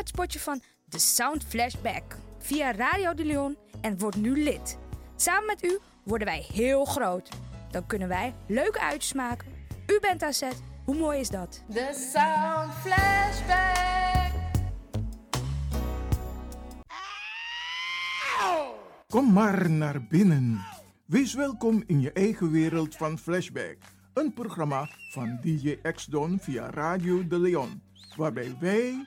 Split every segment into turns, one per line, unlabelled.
Het spotje van The Sound Flashback via Radio de Leon en word nu lid. Samen met u worden wij heel groot. Dan kunnen wij leuke uitjes maken. U bent aan zet. Hoe mooi is dat?
The Sound Flashback.
Kom maar naar binnen. Wees welkom in je eigen wereld van Flashback. Een programma van DJ X-Don via Radio de Leon. Waarbij wij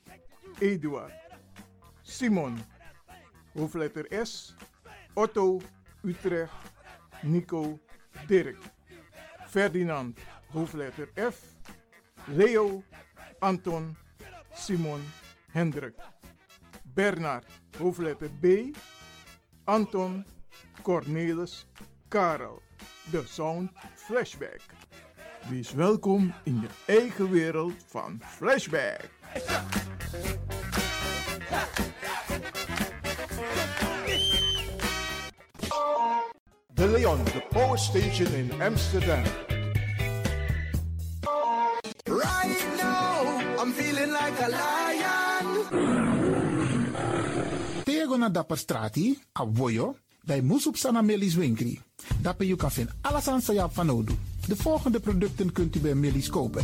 Eduard, Simon, hoofdletter S. Otto, Utrecht, Nico, Dirk. Ferdinand, hoofdletter F. Leo, Anton, Simon, Hendrik. Bernard, hoofdletter B. Anton, Cornelis, Karel. De Sound Flashback. Wees welkom in je eigen wereld van Flashback. De Leon, de power station in Amsterdam.
Right now, I'm feeling like a lion.
Tego na dapper strati, a voyo, bij Moesop Sana Melis Winkri. Dapper you kan vinden alles aan sa van. De volgende producten kunt u bij Melis kopen.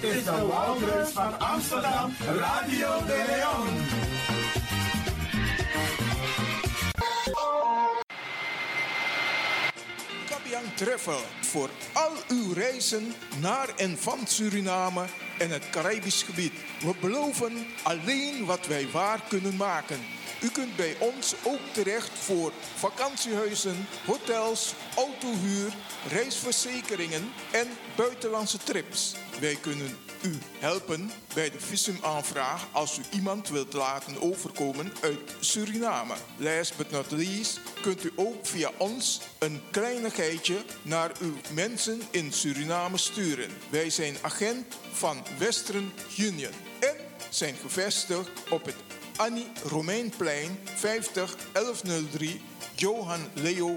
De Wouders van Amsterdam, Radio de Leon.
Kabian Travel voor al uw reizen naar en van Suriname en het Caribisch gebied. We beloven alleen wat wij waar kunnen maken. U kunt bij ons ook terecht voor vakantiehuizen, hotels, autohuur, reisverzekeringen en buitenlandse trips. Wij kunnen u helpen bij de visumaanvraag als u iemand wilt laten overkomen uit Suriname. Last but not least kunt u ook via ons een kleinigheidje naar uw mensen in Suriname sturen. Wij zijn agent van Western Union en zijn gevestigd op het Annie Romeinplein 50 1103 Johan Leo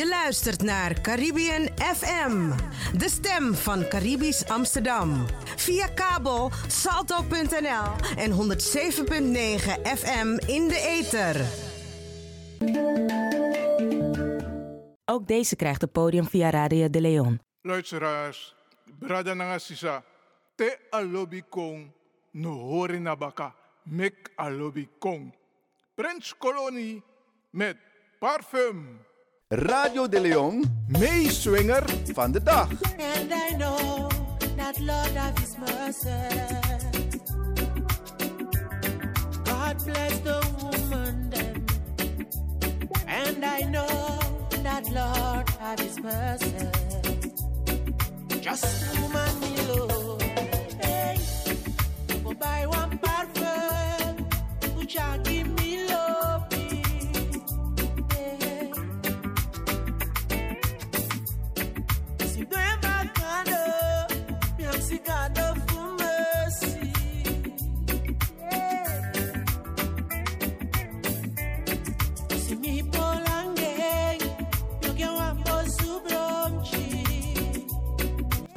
Je luistert naar Caribbean FM, de stem van Caribisch Amsterdam. Via kabel salto.nl en 107.9 FM in de ether.
Ook deze krijgt het podium via Radio de Leon.
Luisteraars, brada nangasisa, te alobi kong, no hori nabaka, mek alobi kong. Prins Kolonie met parfum.
Radio de Leon,
Meeswinger
van de dag.
And I know that Lord His mercy. God bless the woman them. And I know that Lord His mercy. Just woman me love. Hey, go buy one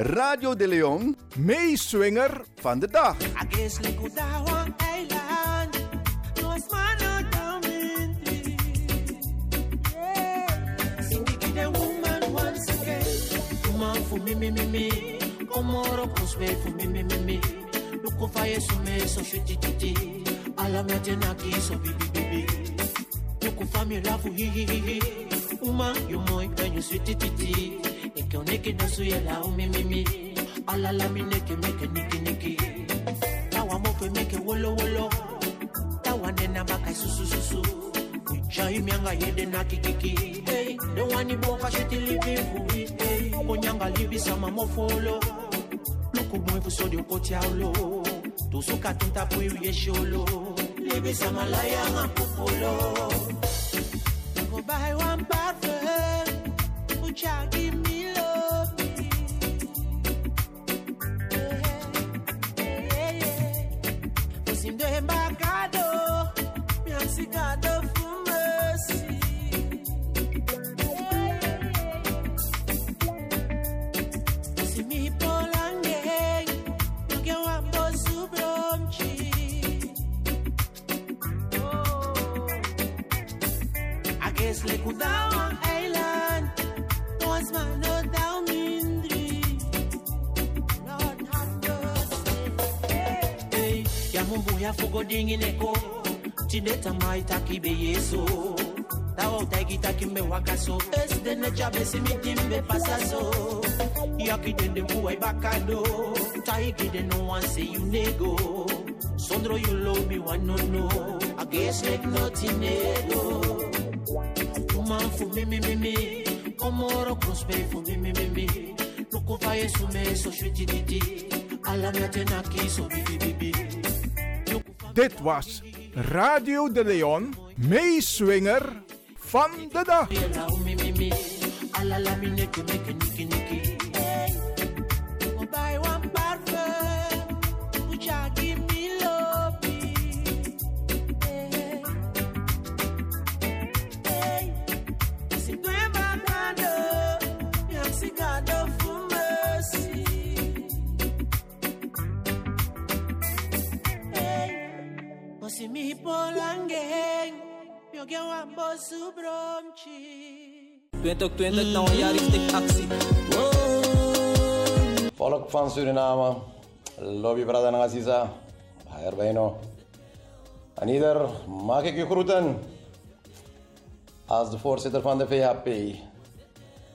Radio de Leon,
Meeswinger
van de dag.
Komoro kuswe for me, so shiti titi. Ala me tena ki so bibi you moy when you sweet titi. niki niki nusu yela umi mimi alala mi neke miki niki niki tawa mope miki wolo wolo. Tawa nena maka susu susu ujai mianga yede na kikiki hey don't want boka shiti livi hey konyanga livi mofolo loko sodi ukoti aulo tusuka tinta puiwi yesholo layanga pupulo Guess like Udawa Island, was my no down mindri. Lord have mercy. Hey, ya mumbu ya fugo dingi neko, chideta maita kibe yeso. Tawa utaki taki mbe wakaso, es de ne chabe si mi timbe pasaso. Yaki dende mbuwa ibakado, taiki de no one say you nego. Sondro you love me one no no, I guess like nothing nego. For me, me, me, me. Komoro prosper for me, me, me, me. Loko fa yesu me so shwiti didi. Ala me atena ki so bibi bibi.
Dit was Radio de Leon, Meeswinger van de dag.
Ela me, me, me. me. Alala mi neke neke niki niki. Osi mi polangeng, mi oge wambo subromchi.
2020 nou een jaar richting actie.
Volk van Suriname, lobby brada Nagaziza, Herbeno. En ieder mag ik u groeten als de voorzitter van de VHP.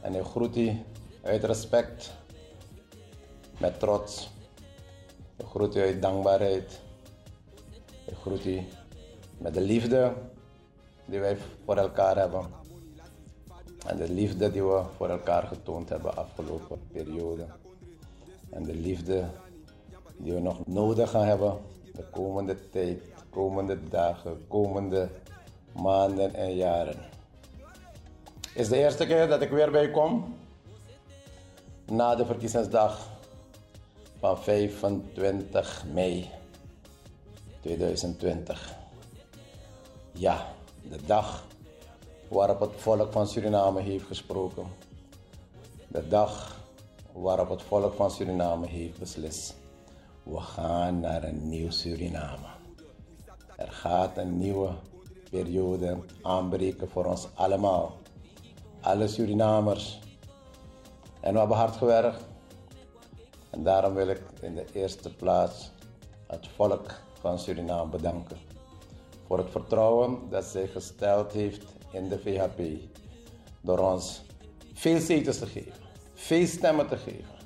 En ik groet u uit respect, met trots. Ik groet u uit dankbaarheid. Ik groet u met de liefde die wij voor elkaar hebben. En de liefde die we voor elkaar getoond hebben de afgelopen periode. En de liefde die we nog nodig gaan hebben de komende tijd, komende dagen, komende maanden en jaren. Het is de eerste keer dat ik weer bij kom na de verkiezingsdag van 25 mei 2020. Ja, de dag waarop het volk van Suriname heeft gesproken. De dag waarop het volk van Suriname heeft beslist. We gaan naar een nieuw Suriname. Er gaat een nieuwe periode aanbreken voor ons allemaal. Alle Surinamers. En we hebben hard gewerkt. En daarom wil ik in de eerste plaats het volk van Suriname bedanken. Voor het vertrouwen dat zij gesteld heeft in de VHP. Door ons veel zetels te geven, veel stemmen te geven.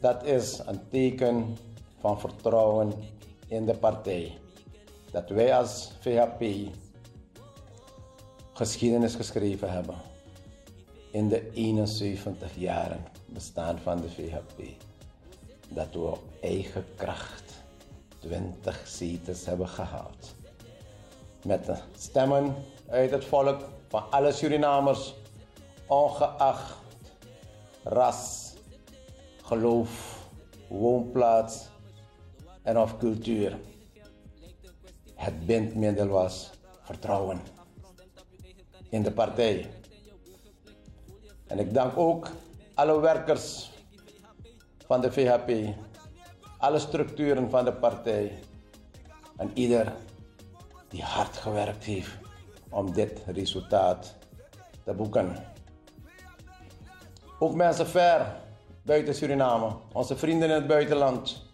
Dat is een teken van vertrouwen in de partij. Dat wij als VHP geschiedenis geschreven hebben. In de 71 jaren bestaan van de VHP. Dat we op eigen kracht 20 zetels hebben gehaald. Met de stemmen uit het volk van alle Surinamers, ongeacht ras, geloof, woonplaats en of cultuur. Het bindmiddel was vertrouwen in de partij. En ik dank ook alle werkers van de VHP, alle structuren van de partij en ieder die hard gewerkt heeft om dit resultaat te boeken. Ook mensen ver buiten Suriname, onze vrienden in het buitenland,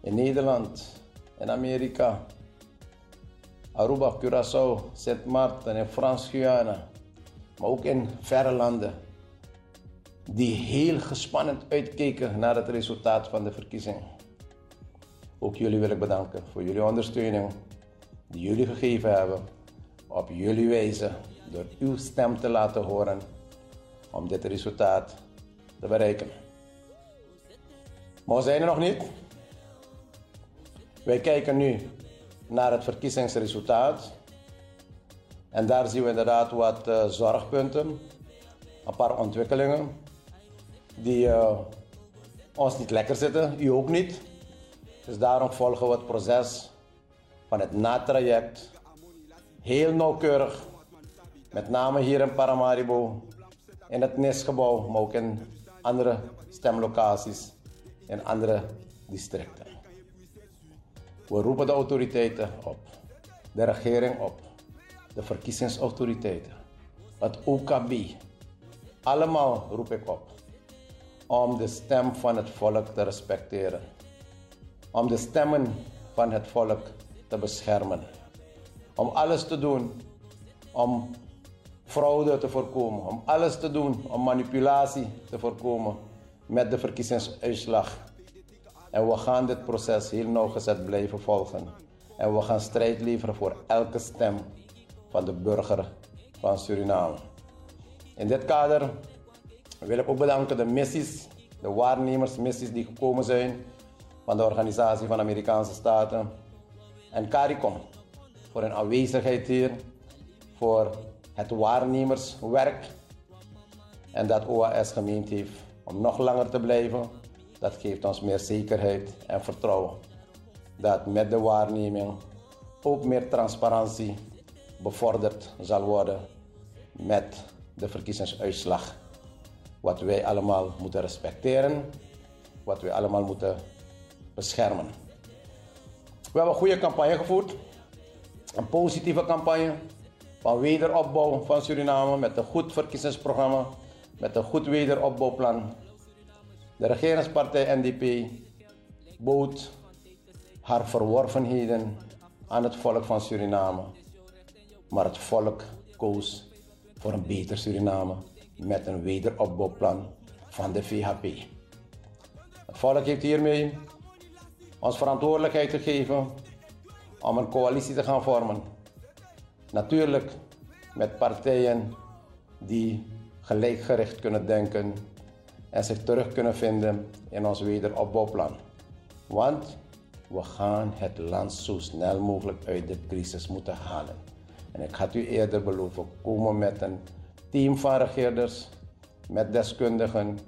in Nederland, in Amerika, Aruba, Curaçao, Sint Maarten en Frans-Guyana, maar ook in verre landen, die heel gespannen uitkeken naar het resultaat van de verkiezing. Ook jullie wil ik bedanken voor jullie ondersteuning die jullie gegeven hebben op jullie wijze door uw stem te laten horen om dit resultaat te bereiken. Maar we zijn er nog niet. Wij kijken nu naar het verkiezingsresultaat. En daar zien we inderdaad wat uh, zorgpunten, een paar ontwikkelingen die uh, ons niet lekker zitten, u ook niet. Dus daarom volgen we het proces van het natraject heel nauwkeurig. Met name hier in Paramaribo, in het NIS-gebouw, maar ook in andere stemlocaties in andere districten. We roepen de autoriteiten op, de regering op, de verkiezingsautoriteiten, het OKB. Allemaal roep ik op om de stem van het volk te respecteren. Om de stemmen van het volk te beschermen. Om alles te doen om fraude te voorkomen. Om alles te doen om manipulatie te voorkomen met de verkiezingsuitslag. En we gaan dit proces heel nauwgezet blijven volgen. En we gaan strijd leveren voor elke stem van de burger van Suriname. In dit kader wil ik ook bedanken de missies, de waarnemersmissies die gekomen zijn van de Organisatie van Amerikaanse Staten en CARICOM voor hun aanwezigheid hier, voor het waarnemerswerk En dat OAS gemeend heeft om nog langer te blijven, dat geeft ons meer zekerheid en vertrouwen. Dat met de waarneming ook meer transparantie bevorderd zal worden met de verkiezingsuitslag. Wat wij allemaal moeten respecteren, wat wij allemaal moeten beschermen. We hebben een goede campagne gevoerd, een positieve campagne van wederopbouw van Suriname met een goed verkiezingsprogramma, met een goed wederopbouwplan. De regeringspartij NDP bood haar verworvenheden aan het volk van Suriname. Maar het volk koos voor een beter Suriname met een wederopbouwplan van de VHP. Het volk heeft hiermee ons verantwoordelijkheid gegeven om een coalitie te gaan vormen. Natuurlijk met partijen die gelijkgericht kunnen denken en zich terug kunnen vinden in ons wederopbouwplan. Want we gaan het land zo snel mogelijk uit de crisis moeten halen. En ik had u eerder beloofd, we komen met een team van regeerders, met deskundigen,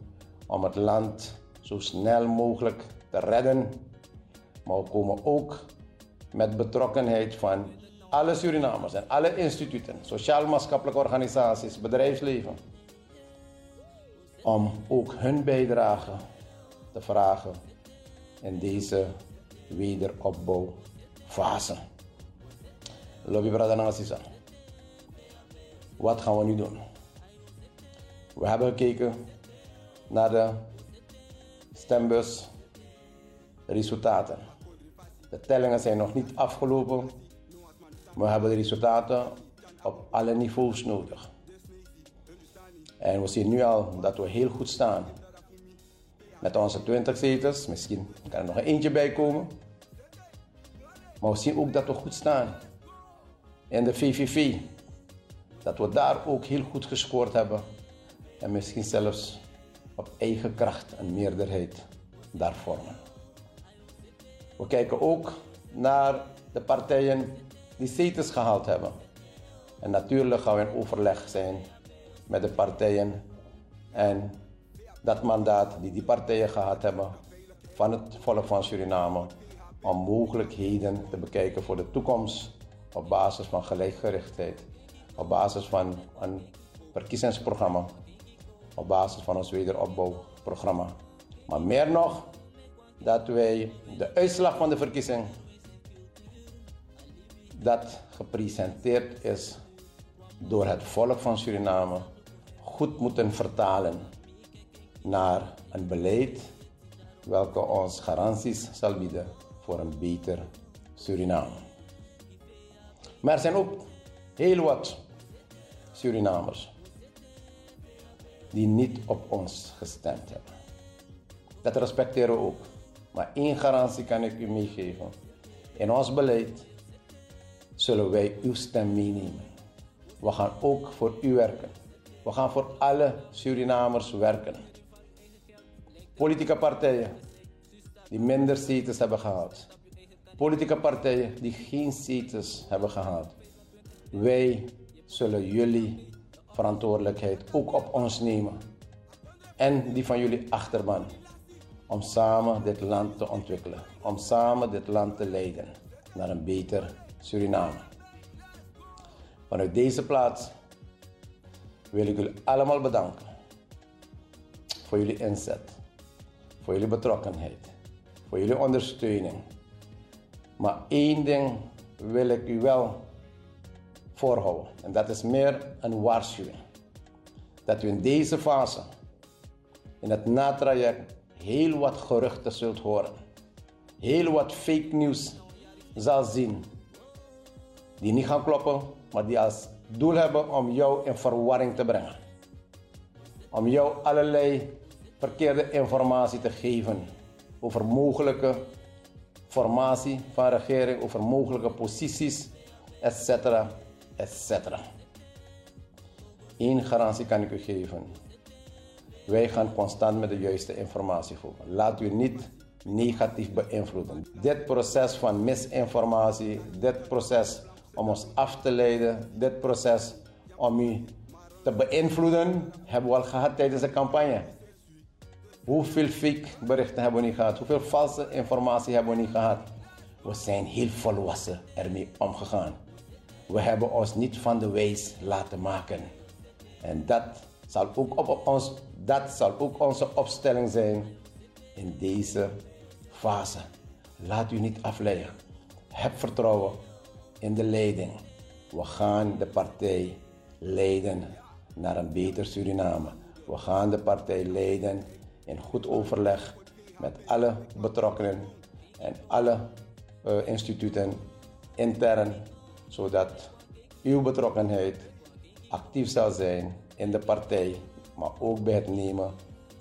om het land zo snel mogelijk te redden. Maar we komen ook met betrokkenheid van alle Surinamers en alle instituten, sociaal-maatschappelijke organisaties, bedrijfsleven, om ook hun bijdrage te vragen in deze wederopbouwfase. Lobby Brother Nassisa. Wat gaan we nu doen? We hebben gekeken naar de stembusresultaten. De tellingen zijn nog niet afgelopen, we hebben de resultaten op alle niveaus nodig. En we zien nu al dat we heel goed staan. Met onze 20 zetels, misschien kan er nog een eentje bij komen. Maar we zien ook dat we goed staan in de VVV. Dat we daar ook heel goed gescoord hebben. En misschien zelfs op eigen kracht een meerderheid daar vormen. We kijken ook naar de partijen die zetels gehaald hebben. En natuurlijk gaan we in overleg zijn met de partijen en dat mandaat die die partijen gehad hebben van het volk van Suriname om mogelijkheden te bekijken voor de toekomst op basis van gelijkgerichtheid, op basis van een verkiezingsprogramma, op basis van ons wederopbouwprogramma. Maar meer nog, dat wij de uitslag van de verkiezing dat gepresenteerd is door het volk van Suriname goed moeten vertalen naar een beleid welke ons garanties zal bieden voor een beter Suriname. Maar er zijn ook heel wat Surinamers die niet op ons gestemd hebben. Dat respecteren we ook. Maar één garantie kan ik u meegeven. In ons beleid zullen wij uw stem meenemen. We gaan ook voor u werken. We gaan voor alle Surinamers werken. Politieke partijen die minder zetels hebben gehad. Politieke partijen die geen zetels hebben gehad. Wij zullen jullie verantwoordelijkheid ook op ons nemen. En die van jullie achterban. Om samen dit land te ontwikkelen. Om samen dit land te leiden naar een beter Suriname. Vanuit deze plaats wil ik jullie allemaal bedanken voor jullie inzet, voor jullie betrokkenheid, voor jullie ondersteuning. Maar één ding wil ik u wel voorhouden en dat is meer een waarschuwing. Dat u in deze fase, in het natraject, heel wat geruchten zult horen. Heel wat fake news zal zien die niet gaan kloppen, maar die als doel hebben om jou in verwarring te brengen. Om jou allerlei verkeerde informatie te geven over mogelijke formatie van regering, over mogelijke posities, etc. etc. Eén garantie kan ik u geven. Wij gaan constant met de juiste informatie volgen. Laat u niet negatief beïnvloeden. Dit proces van misinformatie, dit proces om ons af te leiden, dit proces om u te beïnvloeden hebben we al gehad tijdens de campagne. Hoeveel fake berichten hebben we niet gehad? Hoeveel valse informatie hebben we niet gehad? We zijn heel volwassen ermee omgegaan. We hebben ons niet van de wijs laten maken. En dat zal ook, op ons, dat zal ook onze opstelling zijn in deze fase. Laat u niet afleiden. Heb vertrouwen in de leiding. We gaan de partij leiden naar een beter Suriname. We gaan de partij leiden in goed overleg met alle betrokkenen en alle uh, instituten intern, zodat uw betrokkenheid actief zal zijn in de partij, maar ook bij het nemen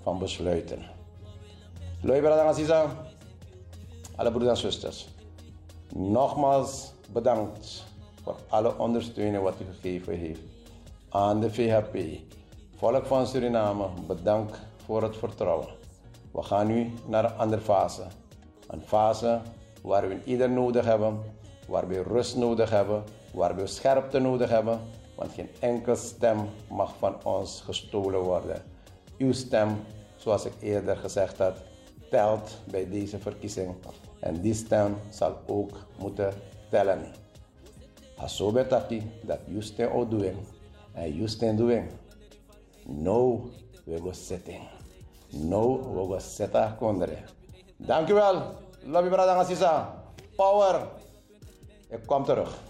van besluiten. Luisteraars Aziza, alle broeders en zusters, nogmaals bedankt voor alle ondersteuning wat u gegeven heeft aan de VHP. Volk van Suriname, bedankt voor het vertrouwen. We gaan nu naar een andere fase. Een fase waar we ieder nodig hebben, waar we rust nodig hebben, waar we scherpte nodig hebben, want geen enkel stem mag van ons gestolen worden. Uw stem, zoals ik eerder gezegd had, telt bij deze verkiezing en die stem zal ook moeten tellen. Aso betaki dat Justin o doing en Justin doing. No, we go setting. No, we go setta kondre. Dankjewel. Lobby brada Assisa. Power. Ik kom terug.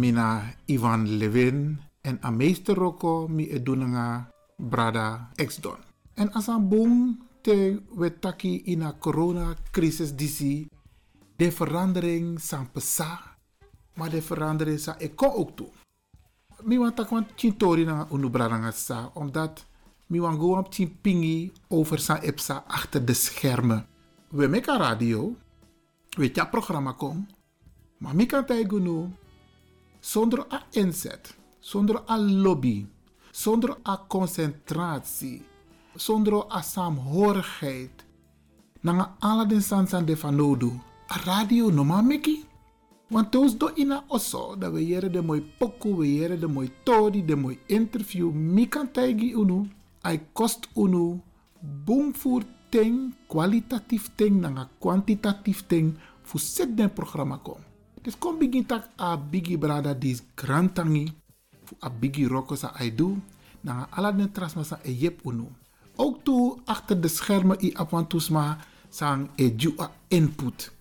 Mina Ivan Levin en a meester Rocco mi edunanga brada ex-don. En as een boom te wetaki in a corona crisis disi, de verandering san pesa, maar de verandering sa eko ook toe. Mi want tak want chintori na unu sa, omdat mi want go op chin pingi over sa epsa achter de schermen. We meka radio, we tja programma kom, maar mi kan tijgunu zonder a inzet, zonder a lobby, zonder a concentratie, zonder a saamhorigheid. Nanga ala den sansan de fanodu, a radio no ma meki. Want toos do ina oso, dat we de mooi poku, we de mooi tori, de mooi interview, mi kan taigi unu, ai kost unu, boomvoer ting, kwalitatief ting, nanga kwantitatief ting, set den programma kom. Dus kom begin tak a bigi brada dis grantangi, fu a bigi roko sa ai do, nanga ala den trasma e yep unu. Ook toe achter de schermen i apantusma sang e ju a input.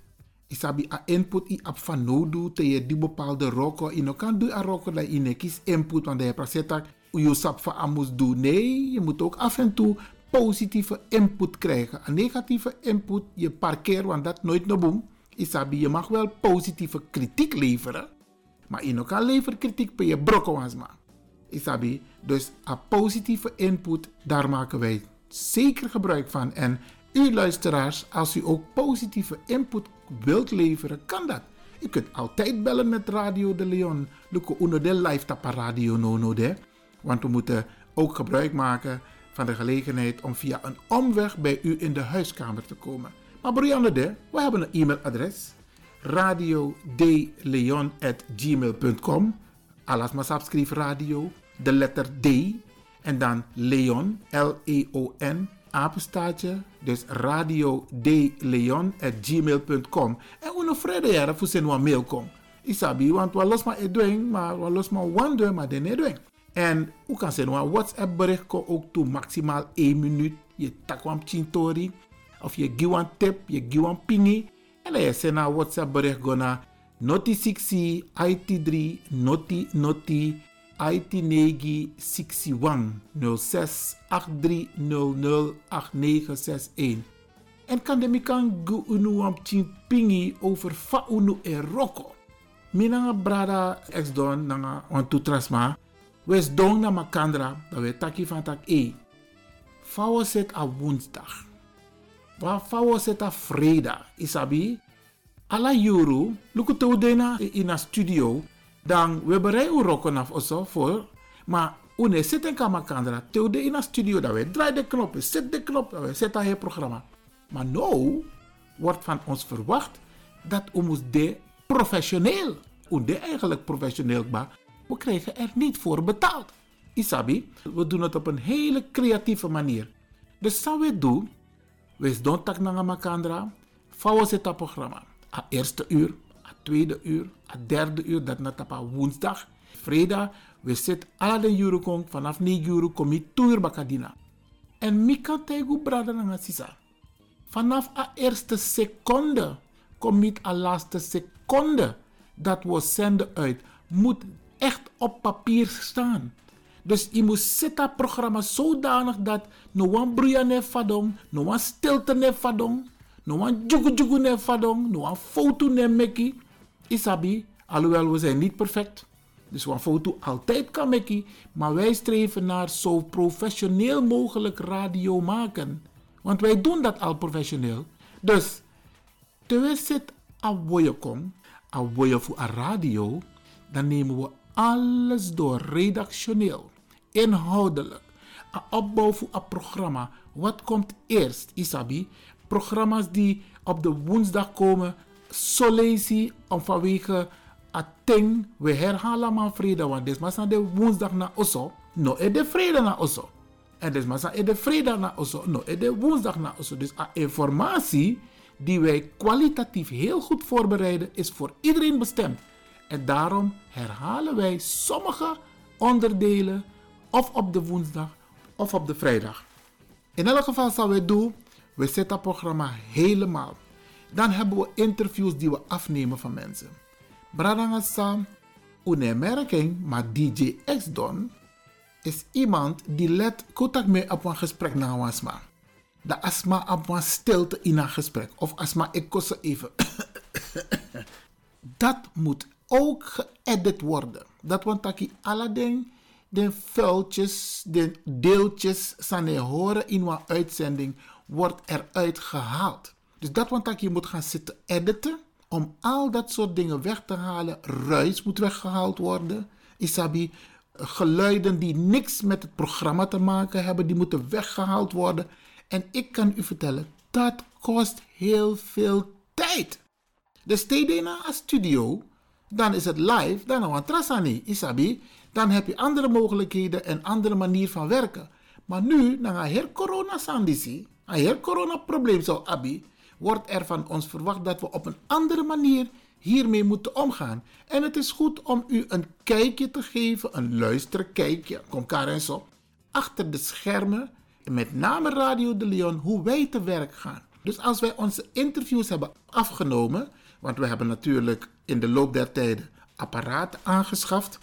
Isabi a input i ap van nodu te je die bepaalde roko. Ino kan du a roko dat ine kies input want je prasetak je sap van amus doen. Nee, je moet ook af en toe positieve input krijgen. Een negatieve input je parkeer want dat nooit no boom. Isabi je mag wel positieve kritiek leveren. Maar ino kan leveren kritiek per je brokko wansma. Isabi, dus a positieve input, daar maken wij zeker gebruik van. En u luisteraars, als u ook positieve input wilt leveren, kan dat. U kunt altijd bellen met Radio de Leon. De live tapa radio no no de. Want we moeten ook gebruik maken van de gelegenheid om via een omweg bij u in de huiskamer te komen. Maar Brianne de, we hebben een e-mailadres. radiodeleon.gmail.com Alas maar subscribe radio, de letter D en dan Leon, L-E-O-N, apenstaartje, dus radio gmail.com En uno vrede jaren voor zijn wat mail kom. Isabi, want we los maar edwing, maar we los maar wonder, maar den edwing. En u kan een WhatsApp bericht ook toe maximaal 1 minuut. Je takwam chintori, of je giwan tip, je giwan pingi. En je een WhatsApp bericht go naar Noti 6 IT3 Noti Noti IT Negi 61 06 8300 8961. En kan de mikan gu pingi over fa unu e roko. Minanga brada ex don nanga on trasma. Wes don na makandra. Dat we taki van tak e. Fawo set a woensdag. Wa fawo set a vreda. Isabi. Alla juru. Luku to dena in a studio. Dan we berei u rokken af oso voor. Maar une zit in kamakandra. Te de in a studio. Dat we draai de knop. Zet de knop. Dat we zetten het programma. Maar nou wordt van ons verwacht dat we moest de professioneel, de eigenlijk professioneel, maar we krijgen er niet voor betaald. Isabi, we doen het op een hele creatieve manier. Dus zou we doen, we doen tak na makandra, vouwen zit dat programma. A eerste uur, a tweede uur, a derde uur, dat na tapa woensdag, vrijdag, we zitten alle de uur vanaf 9 uur kom je toer bakadina. En mi kan tegen brada na sisa. Vanaf a eerste seconde, kom niet a laatste seconde dat we zenden uit, moet echt op papier staan. Dus je moet zitten programma zodanig dat no one bruya ne fadong, no one stilte ne fadong, no one jugu jugu ne fadong, no one foto ne meki. Isabi, alhoewel we zijn niet perfect. Dus een foto altijd kan meki, maar wij streven naar zo professioneel mogelijk radio maken. Want wij doen dat al professioneel. Dus, terwijl zit kom, aan woje voor een radio, dan nemen we alles door redactioneel, inhoudelijk, een opbouw voor een programma. Wat komt eerst, Isabi? Programma's die op de woensdag komen, solezi om vanwege een ding, we herhalen maar vrede, want dit is de woensdag na osso, no is de vrede na osso. En dus is de vrijdag na osso, no is de woensdag na osso. Dus a informatie die wij kwalitatief heel goed voorbereiden, is voor iedereen bestemd. En daarom herhalen wij sommige onderdelen of op de woensdag of op de vrijdag. In elk geval zal wij doen, we zetten het programma helemaal. Dan hebben we interviews die we afnemen van mensen. Bradangasa, een merking, maar DJ X Don is iemand die let kotak mee op een gesprek na asma. De asma op een stilte in een gesprek. Of asma ik kost even. dat moet ook geëdit worden. Dat want taki alle ding, de vuiltjes, de deeltjes, zijn horen in een uitzending, wordt eruit gehaald. Dus dat want taki je moet gaan zitten editen om al dat soort dingen weg te halen. Ruis moet weggehaald worden. Isabi, geluiden die niks met het programma te maken hebben, die moeten weggehaald worden. En ik kan u vertellen, dat kost heel veel tijd. Dus steden een studio, dan is het live, dan een trasani, isabi. Dan heb je andere mogelijkheden en andere manier van werken. Maar nu, na een heel corona sandisi, een heel corona probleem zou abi, wordt er van ons verwacht dat we op een andere manier hiermee moeten omgaan. En het is goed om u een kijkje te geven, een luisterkijkje, kom en zo, achter de schermen, met name Radio de Leon, hoe wij te werk gaan. Dus als wij onze interviews hebben afgenomen, want we hebben natuurlijk in de loop der tijden apparaten aangeschaft.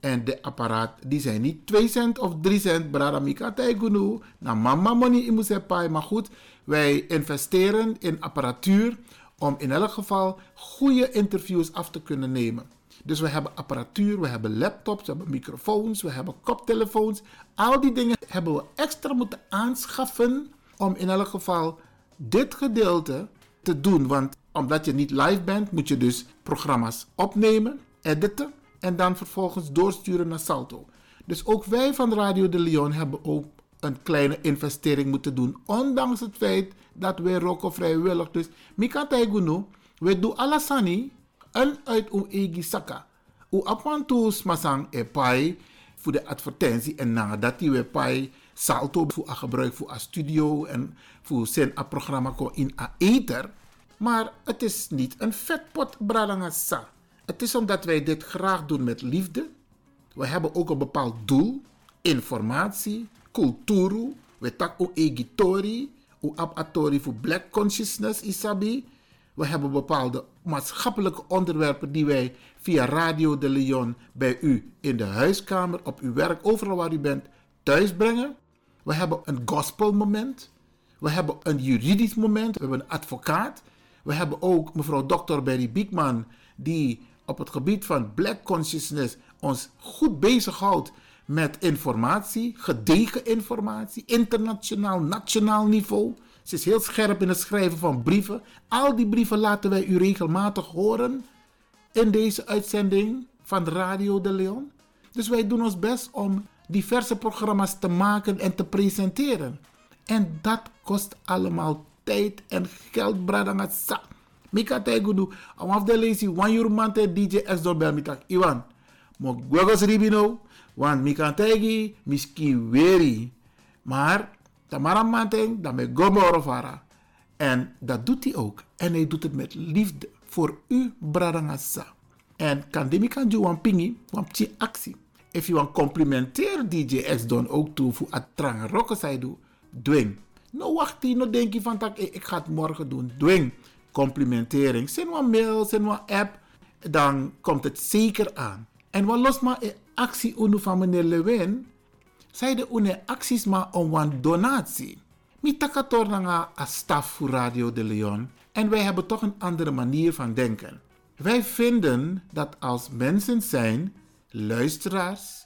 En de apparaat, die zijn niet 2 cent of 3 cent, bradamika taigunu, na mama money. Maar goed, wij investeren in apparatuur om in elk geval goede interviews af te kunnen nemen. Dus we hebben apparatuur, we hebben laptops, we hebben microfoons, we hebben koptelefoons. Al die dingen hebben we extra moeten aanschaffen om in elk geval dit gedeelte te doen. Want omdat je niet live bent, moet je dus programma's opnemen, editen en dan vervolgens doorsturen naar Salto. Dus ook wij van Radio de Leon hebben ook een kleine investering moeten doen. Ondanks het feit dat wij roken vrijwillig. Dus Mika Taiguno, we doen alasani en uit uw saka. U apwantus masang e pai voor de advertentie en nadat die we pai salto voor gebruik voor a studio en voor zijn programma in a ether. Maar het is niet een vetpot bralangasa. Het is omdat wij dit graag doen met liefde. We hebben ook een bepaald doel, informatie, cultuur, we tak egitori, o abatori voor black consciousness isabi. We hebben bepaalde maatschappelijke onderwerpen die wij via Radio de Leon bij u in de huiskamer, op uw werk, overal waar u bent, thuis brengen. We hebben een gospelmoment. We hebben een juridisch moment. We hebben een advocaat. We hebben ook mevrouw Dr. Berry Biekman die op het gebied van black consciousness ons goed bezighoudt met informatie, gedegen informatie, internationaal, nationaal niveau. Ze is heel scherp in het schrijven van brieven. Al die brieven laten wij u regelmatig horen in deze uitzending van Radio de Leon. Dus wij doen ons best om diverse programma's te maken en te presenteren. En dat kost allemaal tijd en geld, bradangatsa. Mika tegudu, awaf de lazy, one euro mante DJ S door bel mitak. Iwan, mo gwegos ribino, want mika tegi, miski weri. Maar, tamara manteng, dan me gomo vara. En dat doet hij ook. En hij doet het met liefde voor u, bradangasa. En kan demi kan ju wan pingi, wan pti actie. If you wan complimenteer DJ X Don ook toe voor het trange rokken zij doet, dwing. No wacht no denk je van tak, eh, ik ga het morgen doen. Dwing. Complimentering. Zend een mail, zend een app. Dan komt het zeker aan. En wat los maar een actie unu van meneer Lewin. Zij de une acties maar om een donatie. Mi takator a staf voor Radio de Leon. En wij hebben toch een andere manier van denken. Wij vinden dat als mensen zijn, luisteraars,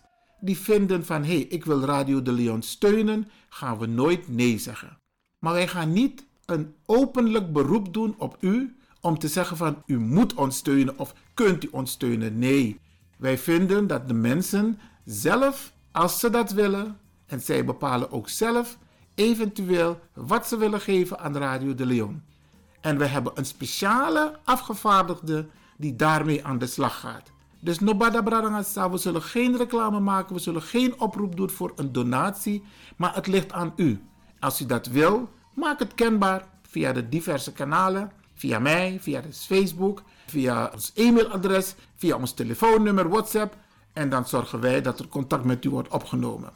die vinden van hé, hey, ik wil Radio de Leon steunen, gaan we nooit nee zeggen. Maar wij gaan niet een openlijk beroep doen op u om te zeggen van u moet ons steunen of kunt u ons steunen. Nee, wij vinden dat de mensen zelf, als ze dat willen, en zij bepalen ook zelf eventueel wat ze willen geven aan Radio de Leon. En we hebben een speciale afgevaardigde die daarmee aan de slag gaat. Dus Nobada Bradangasa, we zullen geen reclame maken, we zullen geen oproep doen voor een donatie, maar het ligt aan u. Als u dat wil, maak het kenbaar via de diverse kanalen, via mij, via Facebook, via ons e-mailadres, via ons telefoonnummer, WhatsApp. En dan zorgen wij dat er contact met u wordt opgenomen.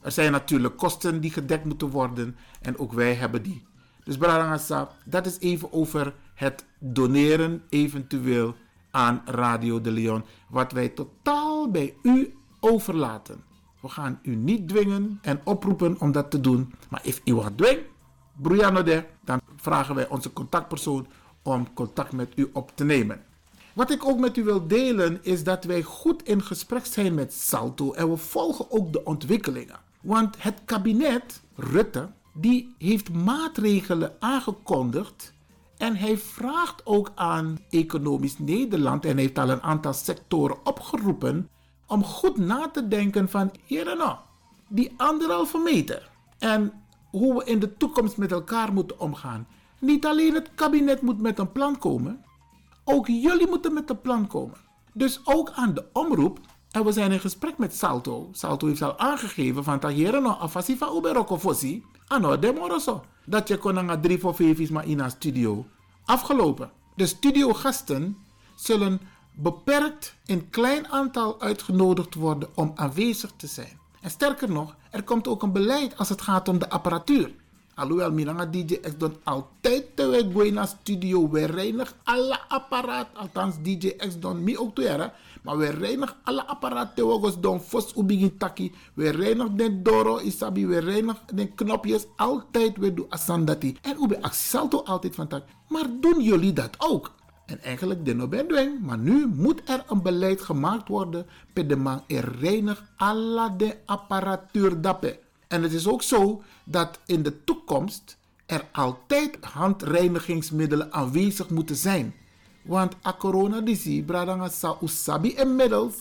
Er zijn natuurlijk kosten die gedekt moeten worden en ook wij hebben die. Dus Bradangasa, dat is even over het doneren eventueel aan Radio de Leon, wat wij totaal bij u overlaten. We gaan u niet dwingen en oproepen om dat te doen. Maar als u wat dwingt, de, dan vragen wij onze contactpersoon om contact met u op te nemen. Wat ik ook met u wil delen is dat wij goed in gesprek zijn met Salto en we volgen ook de ontwikkelingen. Want het kabinet Rutte die heeft maatregelen aangekondigd en hij vraagt ook aan Economisch Nederland en heeft al een aantal sectoren opgeroepen om goed na te denken van hier en nou, die anderhalve meter. En hoe we in de toekomst met elkaar moeten omgaan. Niet alleen het kabinet moet met een plan komen, ook jullie moeten met een plan komen. Dus ook aan de omroep. En we zijn in gesprek met Salto. Salto heeft al aangegeven van dat hier no afasi van uberoko fossi. Ano demoroso. Dat je kon naar drie voor vijf maar in een studio. Afgelopen. De studiogasten zullen beperkt in klein aantal uitgenodigd worden om aanwezig te zijn. En sterker nog, er komt ook een beleid als het gaat om de apparatuur. Alhoewel Milanga DJ X dan altijd te we naar studio. We reinigen alle apparaat. Althans DJ X dan mi ook te Maar we reinigen alle apparaat te we dan fos ubigin taki. We reinigen de doro isabi. We reinigen de knopjes. Altijd we doen asandati. En ube salto altijd van tak. Maar doen jullie dat ook? En eigenlijk de bedwing. Maar nu moet er een beleid gemaakt worden. Per de man er reinig alle de apparatuur dappen. En het is ook zo dat in de toekomst er altijd handreinigingsmiddelen aanwezig moeten zijn. Want a corona disi, bradanga sa inmiddels,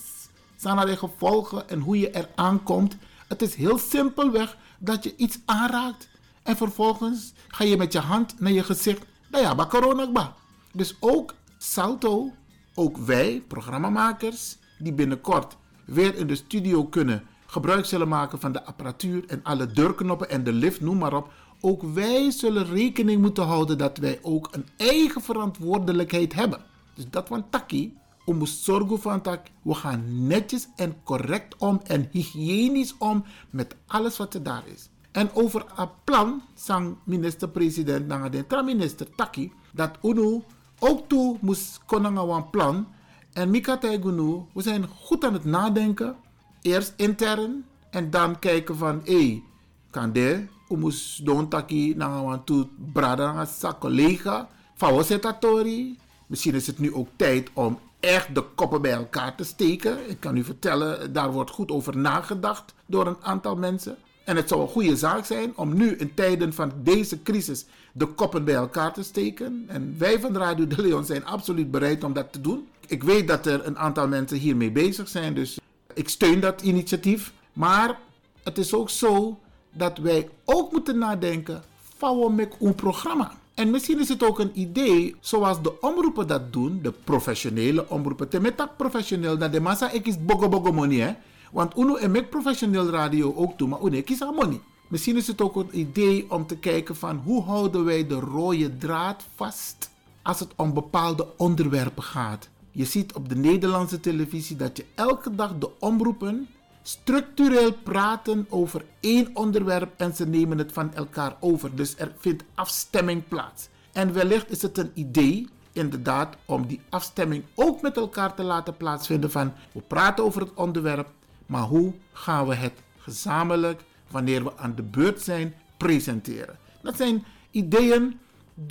zijn de gevolgen en hoe je er aankomt. Het is heel simpelweg dat je iets aanraakt en vervolgens ga je met je hand naar je gezicht. Nou ja, ba corona ba. Dus ook Salto, ook wij, programmamakers, die binnenkort weer in de studio kunnen gebruik zullen maken van de apparatuur en alle deurknoppen en de lift, noem maar op. Ook wij zullen rekening moeten houden dat wij ook een eigen verantwoordelijkheid hebben. Dus dat van taki, om moet zorgen van tak, we gaan netjes en correct om en hygiënisch om met alles wat er daar is. En over een plan, sang minister-president, dan de minister Taki, dat UNO ook toe moest konen een plan. En Mika Taigunu, we zijn goed aan het nadenken eerst intern en dan kijken van hé, kan de umus don taki na wan tu brada sa collega fa wasetatori Misschien is het nu ook tijd om echt de koppen bij elkaar te steken. Ik kan u vertellen, daar wordt goed over nagedacht door een aantal mensen. En het zou een goede zaak zijn om nu in tijden van deze crisis de koppen bij elkaar te steken. En wij van Radio de Leon zijn absoluut bereid om dat te doen. Ik weet dat er een aantal mensen hiermee bezig zijn, dus ik steun dat initiatief. Maar het is ook zo dat wij ook moeten nadenken van met een programma. En misschien is het ook een idee, zoals de omroepen dat doen, de professionele omroepen. Te dat professioneel, dat de massa ik is bogo bogo money. Want uno en met professioneel radio ook toe, maar uno ik is money. Misschien is het ook een idee om te kijken van hoe houden wij de rode draad vast als het om bepaalde onderwerpen gaat. Je ziet op de Nederlandse televisie dat je elke dag de omroepen structureel praten over één onderwerp en ze nemen het van elkaar over. Dus er vindt afstemming plaats. En wellicht is het een idee, inderdaad, om die afstemming ook met elkaar te laten plaatsvinden van we praten over het onderwerp, maar hoe gaan we het gezamenlijk, wanneer we aan de beurt zijn, presenteren. Dat zijn ideeën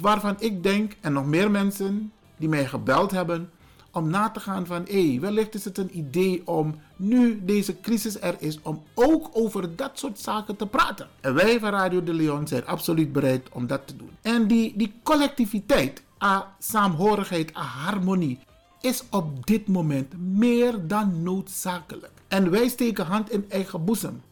waarvan ik denk, en nog meer mensen die mij gebeld hebben, om na te gaan van hé, wellicht is het een idee om nu deze crisis er is, om ook over dat soort zaken te praten. En wij van Radio de Leon zijn absoluut bereid om dat te doen. En die, die collectiviteit, a saamhorigheid, a harmonie, is op dit moment meer dan noodzakelijk. En wij steken hand in eigen boezem.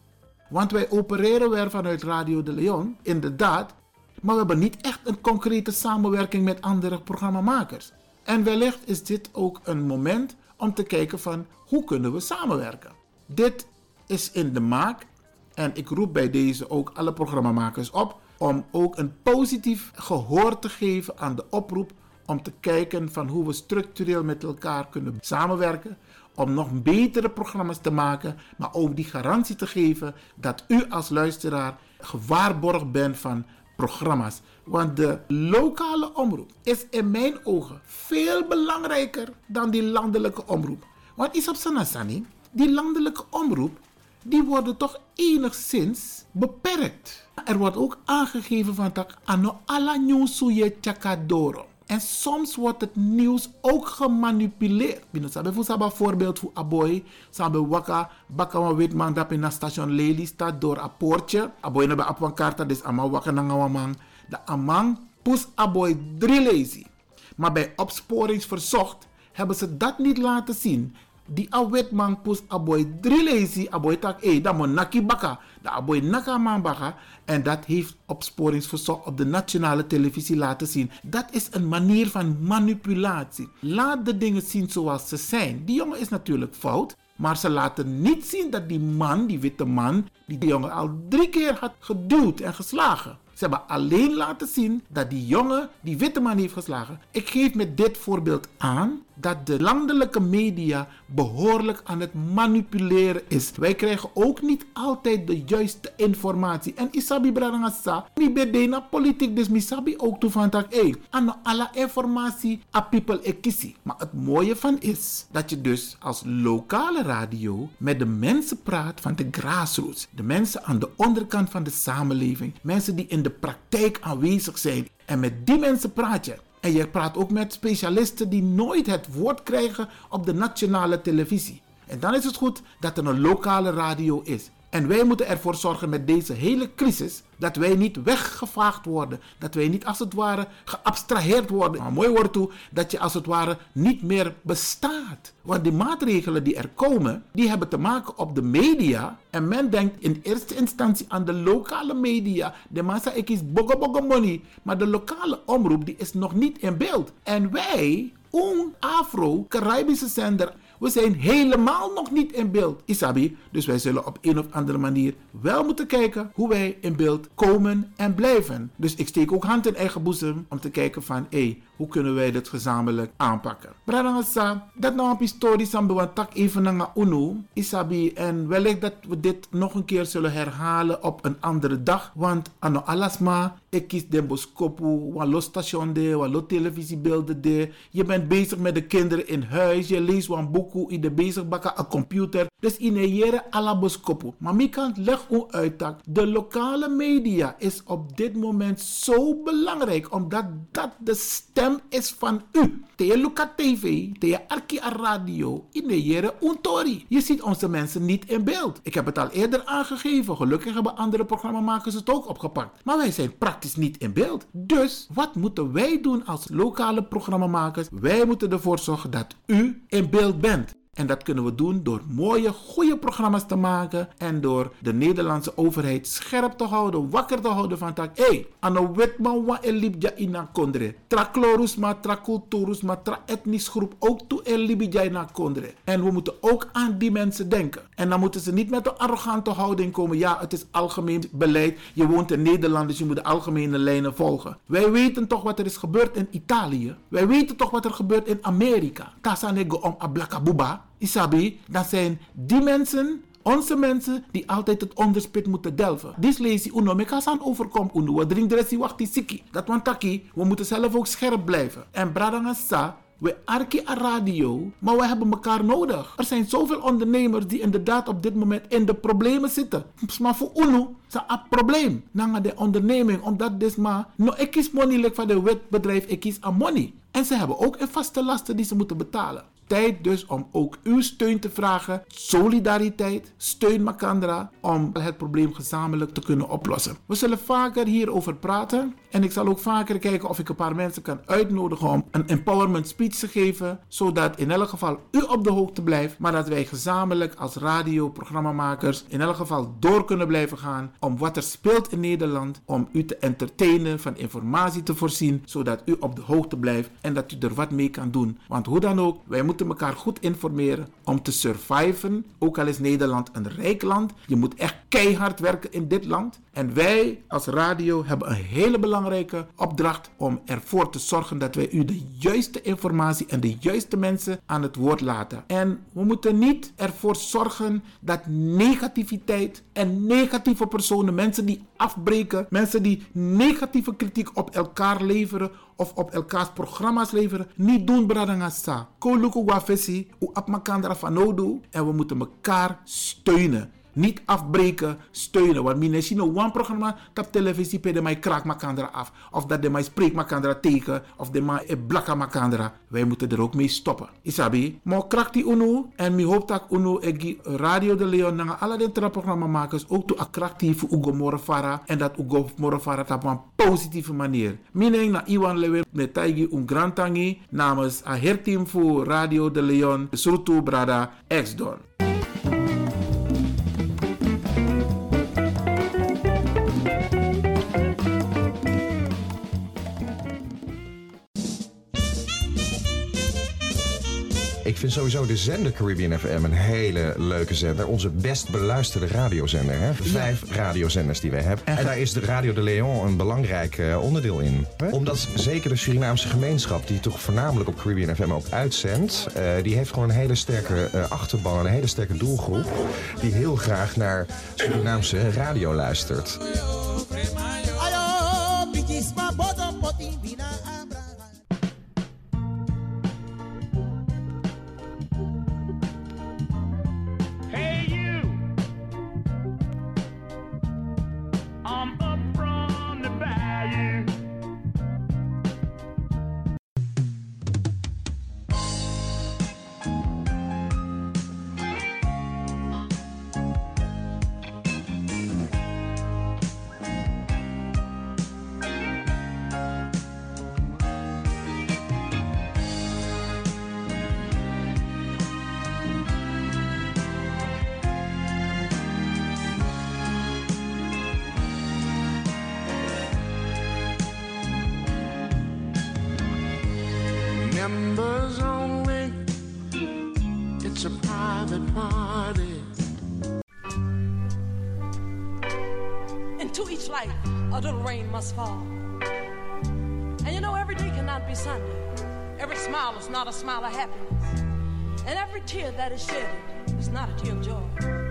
Want wij opereren weer vanuit Radio de Leon, inderdaad, maar we hebben niet echt een concrete samenwerking met andere programmamakers. En wellicht is dit ook een moment om te kijken van hoe kunnen we samenwerken. Dit is in de maak en ik roep bij deze ook alle programmamakers op om ook een positief gehoor te geven aan de oproep om te kijken van hoe we structureel met elkaar kunnen samenwerken om nog betere programma's te maken, maar ook die garantie te geven dat u als luisteraar gewaarborgd bent van programma's. Want de lokale omroep is in mijn ogen veel belangrijker dan die landelijke omroep. Want is op Sanasani, die landelijke omroep, die worden toch enigszins beperkt. Er wordt ook aangegeven van dat ano nieuws chakadoro. En soms wordt het nieuws ook gemanipuleerd. Bijvoorbeeld voorbeeld voor Aboy. Sabe waka baka weet man dat in station Lely staat door een poortje. Aboy na op een kaart dus ama waka na ngawamang. De amang pus Aboy drie lazy. Maar bij opsporingsverzocht hebben ze dat niet laten zien die awet man pus aboy drilezi aboy tak e da mo naki baka da aboy naka man baka en dat heeft opsporingsverzoek op de nationale televisie laten zien. Dat is een manier van manipulatie. Laat de dingen zien zoals ze zijn. Die jongen is natuurlijk fout. Maar ze laten niet zien dat die man, die witte man, die die jongen al drie keer had geduwd en geslagen. Ze hebben alleen laten zien dat die jongen die witte man heeft geslagen. Ik geef met dit voorbeeld aan dat de landelijke media behoorlijk aan het manipuleren is. Wij krijgen ook niet altijd de juiste informatie. En isabi bradangasa, mi bedena politiek, dus misabi ook toe van tak, hey, aan alle informatie a people ekisi. Maar het mooie van is dat je dus als lokale radio met de mensen praat van de grassroots. De mensen aan de onderkant van de samenleving. Mensen die in de praktijk aanwezig zijn. En met die mensen praat je. En je praat ook met specialisten die nooit het woord krijgen op de nationale televisie. En dan is het goed dat er een lokale radio is. En wij moeten ervoor zorgen met deze hele crisis dat wij niet weggevaagd worden. Dat wij niet als het ware geabstraheerd worden. Maar mooi wordt toe dat je als het ware niet meer bestaat. Want die maatregelen die er komen, die hebben te maken op de media. En men denkt in eerste instantie aan de lokale media. De massa ik is bogo bogo money. Maar de lokale omroep die is nog niet in beeld. En wij, een Afro-Caribische zender we zijn helemaal nog niet in beeld, Isabi. Dus wij zullen op een of andere manier wel moeten kijken hoe wij in beeld komen en blijven. Dus ik steek ook hand in eigen boezem om te kijken van, hé, hey, hoe kunnen wij dit gezamenlijk aanpakken? Bradangasa, dat nou een historie sambe want tak even naar UNO, Isabi. En wellicht dat we dit nog een keer zullen herhalen op een andere dag. Want ano alasma, ik kies de boskopu, wat los station de, wat los televisiebeelden de. Je bent bezig met de kinderen in huis, je leest een boek in de bezig een computer. Dus in een jere alaboskopu. Maar mi kan leg u uit dat de lokale media is op dit moment zo belangrijk. Omdat dat de stem is van u. Te Luca TV, te Arki Radio, in de jere untori. Je ziet onze mensen niet in beeld. Ik heb het al eerder aangegeven. Gelukkig hebben andere programmamakers het ook opgepakt. Maar wij zijn praktisch niet in beeld. Dus wat moeten wij doen als lokale programmamakers? Wij moeten ervoor zorgen dat u in beeld bent. En dat kunnen we doen door mooie, goede programma's te maken en door de Nederlandse overheid scherp te houden, wakker te houden van tak. Hé, hey, ano wetman wa elibja ina kondre. Tra klorus ma, tra culturus ma, tra etnisch groep ook toe elibja ina kondre. En we moeten ook aan die mensen denken. En dan moeten ze niet met een arrogante houding komen. Ja, het is algemeen beleid. Je woont in Nederland, dus je moet de algemene lijnen volgen. Wij weten toch wat er is gebeurd in Italië. Wij weten toch wat er gebeurt in Amerika. Tasanego om ablakabuba. Isabi, dat zijn die mensen, onze mensen, die altijd het onderspit moeten delven. Dit lees je uno, meka san overkom uno. We drinken wacht die siki. Dat want taki, we moeten zelf ook scherp blijven. En bradangasa, we arki a radio, maar we hebben elkaar nodig. Er zijn zoveel ondernemers die inderdaad op dit moment in de problemen zitten. Maar voor UNO is een probleem. Na de onderneming, omdat dit maar... No, ik kies money van de wetbedrijf, ik kies aan money. En ze hebben ook een vaste lasten die ze moeten betalen tijd dus om ook uw steun te vragen. Solidariteit, steun Makandra om het probleem gezamenlijk te kunnen oplossen. We zullen vaker hierover praten. En ik zal ook vaker kijken of ik een paar mensen kan uitnodigen om een empowerment speech te geven. Zodat in elk geval u op de hoogte blijft. Maar dat wij gezamenlijk als radioprogrammamakers in elk geval door kunnen blijven gaan. Om wat er speelt in Nederland. Om u te entertainen, van informatie te voorzien. Zodat u op de hoogte blijft en dat u er wat mee kan doen. Want hoe dan ook, wij moeten elkaar goed informeren om te surviven. Ook al is Nederland een rijk land. Je moet echt keihard werken in dit land. En wij als radio hebben een hele belangrijke opdracht om ervoor te zorgen dat wij u de juiste informatie en de juiste mensen aan het woord laten. En we moeten niet ervoor zorgen dat negativiteit en negatieve personen, mensen die afbreken, mensen die negatieve kritiek op elkaar leveren of op elkaars programma's leveren, niet doen bradangasa. Koluku wafesi, u apmakandra fanodu en we moeten elkaar steunen. Niet afbreken, steunen. Want misschien een programma op televisie pe de mij kraak af. Of dat de mij spreek makandra tegen. Of de mij blakka makandra. Wij moeten er ook mee stoppen. Isabi. Maar kraak die UNO. En mi hoop dat UNO egi Radio de Leon. Na alle de programma. Ook to attractief Ugo Morafara. En dat Ugo Morafara op een positieve manier. Mining na Iwan Lewe. Met Taigi un Grantangi. Namens a herteam voor Radio de Leon. Surtu Brada X-Don.
Vind sowieso de zender Caribbean FM een hele leuke zender. Onze best beluisterde radiozender. Hè? Vijf radiozenders die wij hebben. En daar is de Radio de Leon een belangrijk uh, onderdeel in. Omdat zeker de Surinaamse gemeenschap, die toch voornamelijk op Caribbean FM ook uitzendt, uh, die heeft gewoon een hele sterke uh, achterban, een hele sterke doelgroep. Die heel graag naar Surinaamse radio luistert.
Fall. And you know, every day cannot be Sunday. Every smile is not a smile of happiness. And every tear that is shed is not a tear of joy.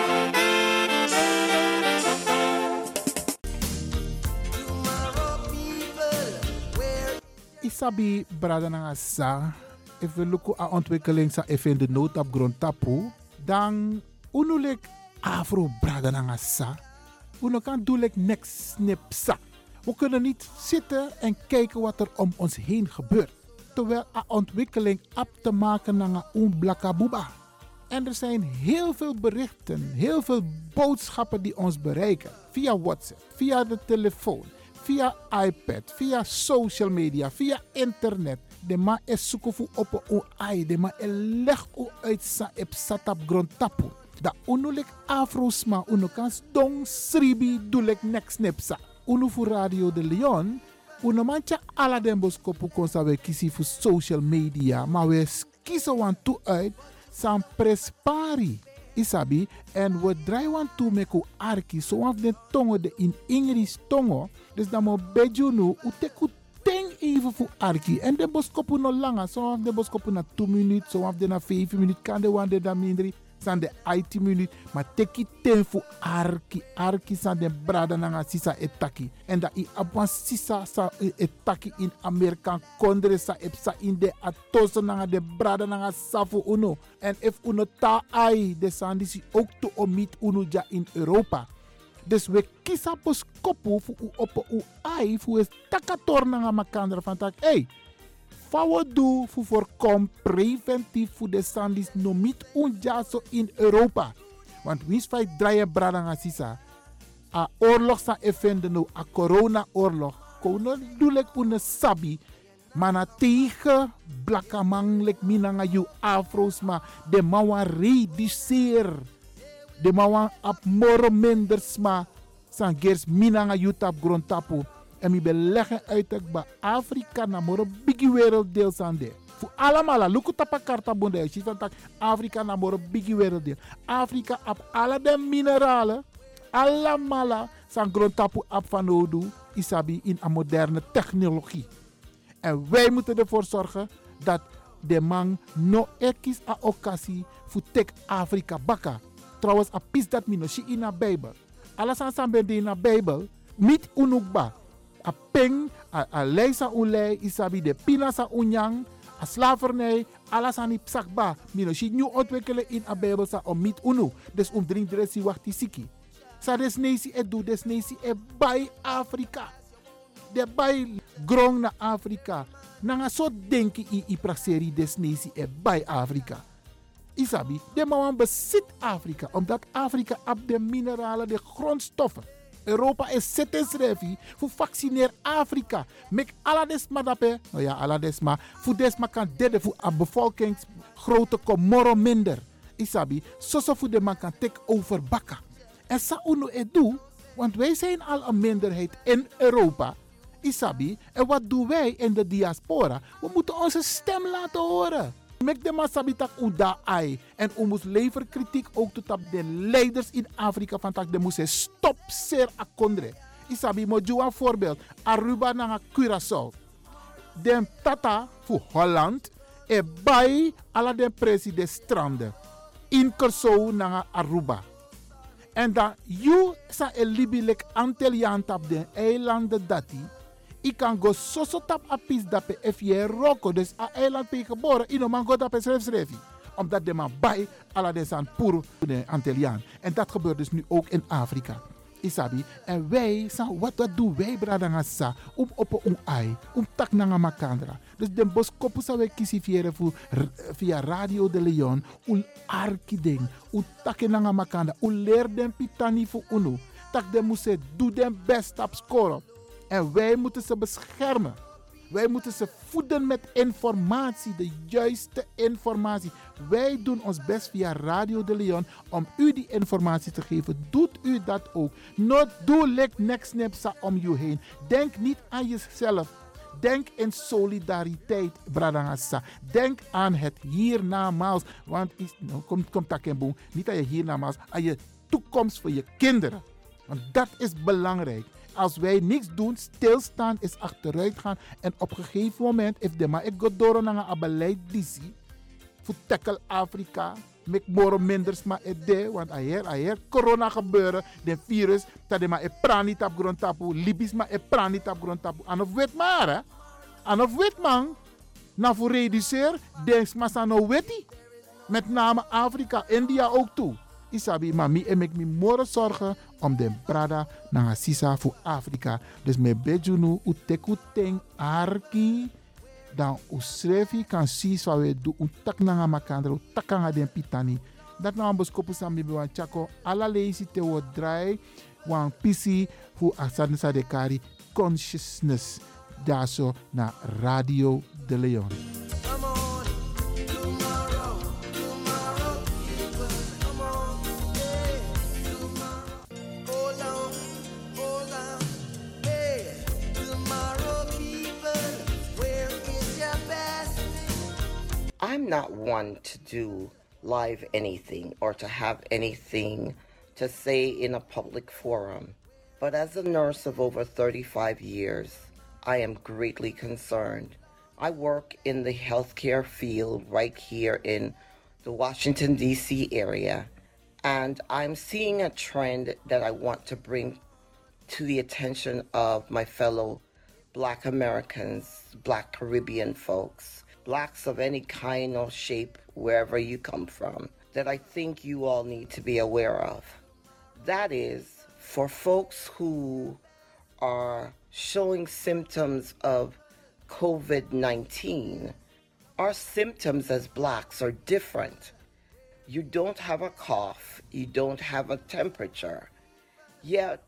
Isabi Bradananga sa, if we look at ontwikkeling sa in de nood op grond tapu, dan unulik afro Bradananga sa, uno kan sa. We kunnen niet zitten en kijken wat er om ons heen gebeurt. Terwijl a ontwikkeling op te maken naar een blakabuba. En er zijn heel veel berichten, heel veel boodschappen die ons bereiken. Via WhatsApp, via de telefoon, via iPad, via social media, via internet. De ma is zoeken voor op een ai, de ma leg u uit sa ep satap grond tapu. Da unulik afrosma unu kan dong sribi dulek next nepsa. Unu voor Radio de Leon, unu mancha ala den boskopu konsa we kisi voor social media, maar we kiezen wan toe uit san prespari. Isabi, en we draaien toe met ko arki, zo af de tongo de in Ingris tongo. Dus dan mo bejunu, uteku ten even voor arki. En de boskopu no langa, zo af de boskopu na 2 minuten, zo af de na 5 minuten, kan de wande da mindri. San de 18 minuten, maar teki ten voor arki. Arki san de brada nanga sisa etaki. En dat i apan sisa sa etaki in Amerika kondre sa epsa in de atosa nanga de brada nanga safu uno. En if uno ta ai, de san disi ook to omit uno ja in Europa. Dus we kiezen pos kopu fu u op u ai fu is takator nanga makandra van tak. Hey, Fawo do fu voorkom preventief voor de sandis no mit unjaso in Europa. Want wins fai draaien bradanga sisa. A oorlog sa effende no a corona oorlog. Kono dulek une sabi. Mana tegen blakamang lek minanga you afros ma de mawa reduceer. De mawa ap moro menders ma san gers minanga tap grond tapu. En mi beleggen uit ba Afrika na moro bigi werelddeel sande. Fu allemaal, luku tapa karta bonde. Afrika na moro bigi werelddeel. Afrika ap alle de mineralen, allemaal san grondtapu ap van odu isabi in een moderne technologie. En wij moeten ervoor zorgen dat de man no ekis a occasie fu tek Afrika baka. Trouwens, a pis dat mino shi in a Bijbel. Alles aan sambe in a Bijbel, mit unukba a peng, a, a leisa isabi de pina sa unyang, a slavernij, alles aan die psakba. Mino si nu ontwikkelen in a Bijbel om mit unu. Dus om drink dresi wachti siki. Sa des nesi e du, des nesi e bij Afrika. De bij grong na Afrika. Nanga so denki i i prakseri des nesi e bij Afrika. Isabi, de man bezit Afrika, omdat Afrika op de mineralen, de grondstoffen. Europa is zittingsrevi voor vaccineer Afrika. Mek aladesma dape, nou ja, aladesma, voor desma kan derde voor een bevolkingsgrootte komoro minder. Isabi, zo voor de man kan take over bakka. En sa uno edu, want wij zijn al een minderheid in Europa. Isabi, en wat doen wij in de diaspora? We moeten onze stem laten horen. Mek de masabitak uda ai. En u leveren kritiek ook tot op de leiders in Afrika van tak de moest stop ser akondre. Isabi mo een voorbeeld. Aruba na Curaçao. Den tata voor Holland e bai ala den president stranden. In Curaçao na Aruba. En dan you sa e libilek Antilliaan tap den eilanden dati. Ik kan go soso tap a pis dape if je roko. Dus a eiland pe geboren. Ino man go dape schrijf. Omdat de man bij ala de san pur de Antilliaan. En dat gebeurt dus nu ook in Afrika. Isabi. En wij, sa, wat, wat doen wij, bradangasa? Om op een ai. Om tak nanga makandra. Dus de boskopu sa we kisi via, via Radio de Leon. Ul arki ding. U tak nanga makandra. U leer den pitani voor unu. Tak de moese doe den best op score. En wij moeten ze beschermen. Wij moeten ze voeden met informatie, de juiste informatie. Wij doen ons best via Radio de Leon om u die informatie te geven. Doet u dat ook. Not do like next nepsa om je heen. Denk niet aan jezelf. Denk in solidariteit, Bradangasa. Denk aan het hiernamaals. Want nou, komt kom niet aan je hiernamaals, aan je toekomst voor je kinderen. Want dat is belangrijk als wij niks doen, stilstaan is achteruit gaan. En op een gegeven moment, if de maar ik ga door naar een beleid disi, voor tackle Afrika, met moro minder maar ede, want aher aher corona gebeuren, de virus, dat de maar e prani tap grond tapu, libis maar e prani tap grond tapu. En of weet maar hè, en of weet man, na voor reduceer, denk maar aan weti. Met name Afrika, India ook toe. Isabi, maar mi en ik mi more zorgen om de brada naar sisa voor Afrika. Dus me bejunu u teku ten arki dan u srefi kan si do u tak na makandra u takanga den pitani. Dat na ambos kopu sambi wan chako ala leisi te wo dry wan pisi fu asadne sa de kari consciousness. Daar naar Radio de Leon.
I'm not one to do live anything or to have anything to say in a public forum. But as a nurse of over 35 years, I am greatly concerned. I work in the healthcare field right here in the Washington, D.C. area, and I'm seeing a trend that I want to bring to the attention of my fellow Black Americans, Black Caribbean folks blacks of any kind or shape, wherever you come from, that I think you all need to be aware of. That is, for folks who are showing symptoms of COVID 19, our symptoms as blacks are different. You don't have a cough, you don't have a temperature, yet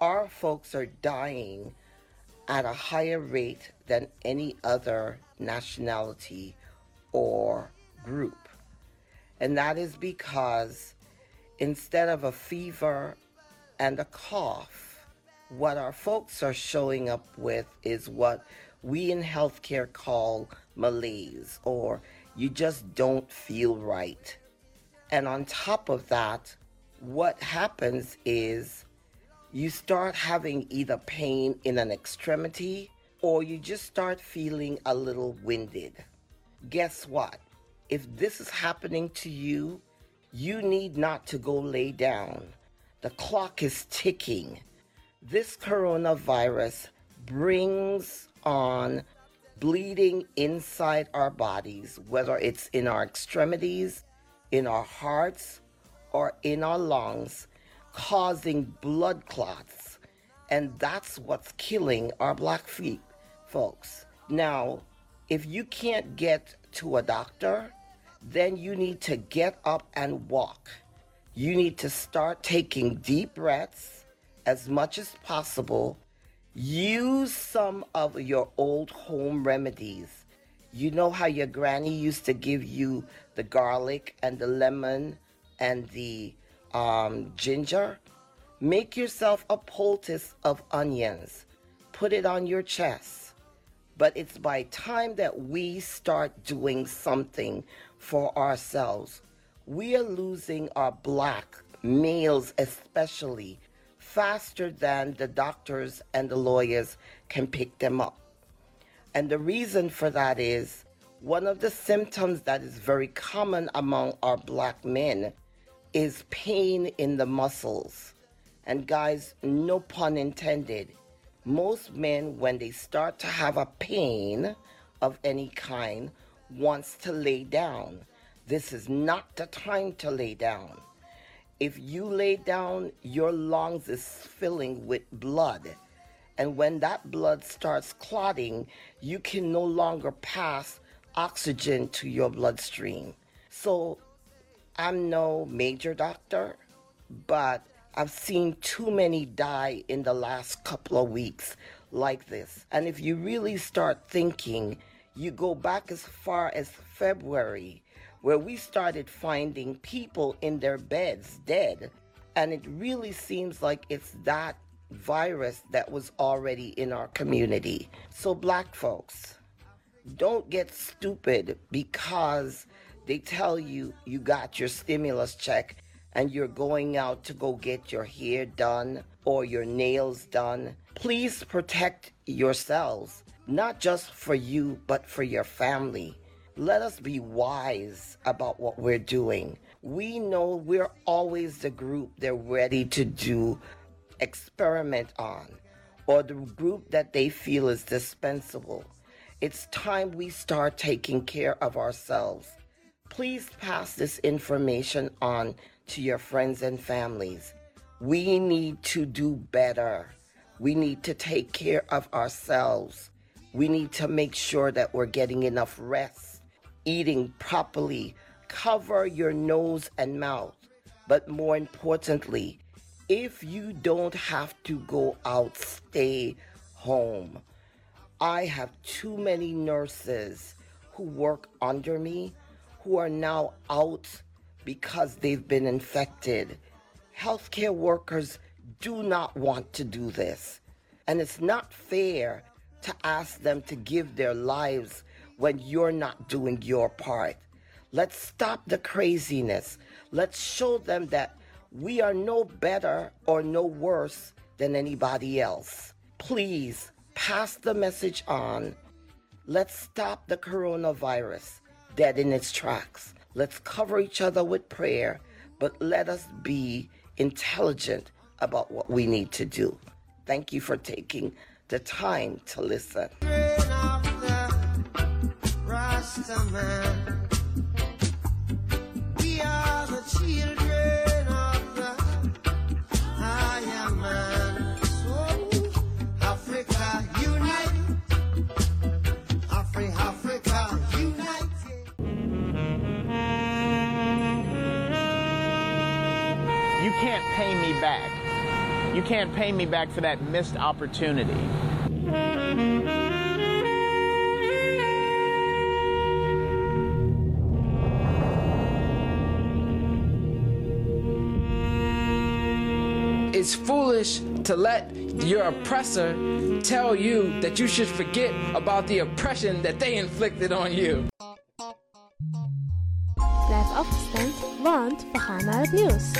our folks are dying at a higher rate than any other nationality or group. And that is because instead of a fever and a cough, what our folks are showing up with is what we in healthcare call malaise or you just don't feel right. And on top of that, what happens is you start having either pain in an extremity or you just start feeling a little winded. Guess what? If this is happening to you, you need not to go lay down. The clock is ticking. This coronavirus brings on bleeding inside our bodies, whether it's in our extremities, in our hearts, or in our lungs, causing blood clots. And that's what's killing our black feet folks. Now, if you can't get to a doctor, then you need to get up and walk. You need to start taking deep breaths as much as possible. Use some of your old home remedies. You know how your granny used to give you the garlic and the lemon and the um, ginger? Make yourself a poultice of onions. Put it on your chest But it's by time that we start doing something for ourselves. We are losing our black males, especially, faster than the doctors and the lawyers can pick them up. And the reason for that is one of the symptoms that is very common among our black men is pain in the muscles. And guys, no pun intended, most men, when they start to have a pain of any kind, wants to lay down. This is not the time to lay down. If you lay down, your lungs is filling with blood. And when that blood starts clotting, you can no longer pass oxygen to your bloodstream. So I'm no major doctor, but I've seen too many die in the last couple of weeks like this. And if you really start thinking, you go back as far as February, where we started finding people in their beds dead. And it really seems like it's that virus that was already in our community. So, black folks, don't get stupid because they tell you you got your stimulus check and you're going out to go get your hair done or your nails done. Please protect yourselves, not just for you, but for your family. Let us be wise about what we're doing. We know we're always the group they're ready to do experiment on or the group that they feel is dispensable. It's time we start taking care of ourselves. Please pass this information on to your friends and families. We need to do better. We need to take care of ourselves. We need to make sure that we're getting enough rest, eating properly, cover your nose and mouth. But more importantly, if you don't have to go out, stay home. I have too many nurses who work under me who are now out because they've been infected. Healthcare workers do not want to do this. And it's not fair to ask them to give their lives when you're not doing your part. Let's stop the craziness. Let's show them that we are no better or no worse than anybody else. Please pass the message on. Let's stop the coronavirus dead in its tracks. Let's cover each other with prayer, but let us be intelligent about what we need to do. Thank you for taking the time to listen.
Back. You can't pay me back for that missed opportunity.
It's foolish to let your oppressor tell you that you should forget about the oppression that they inflicted on you.
Blijf afgestemd, want we gaan naar het nieuws.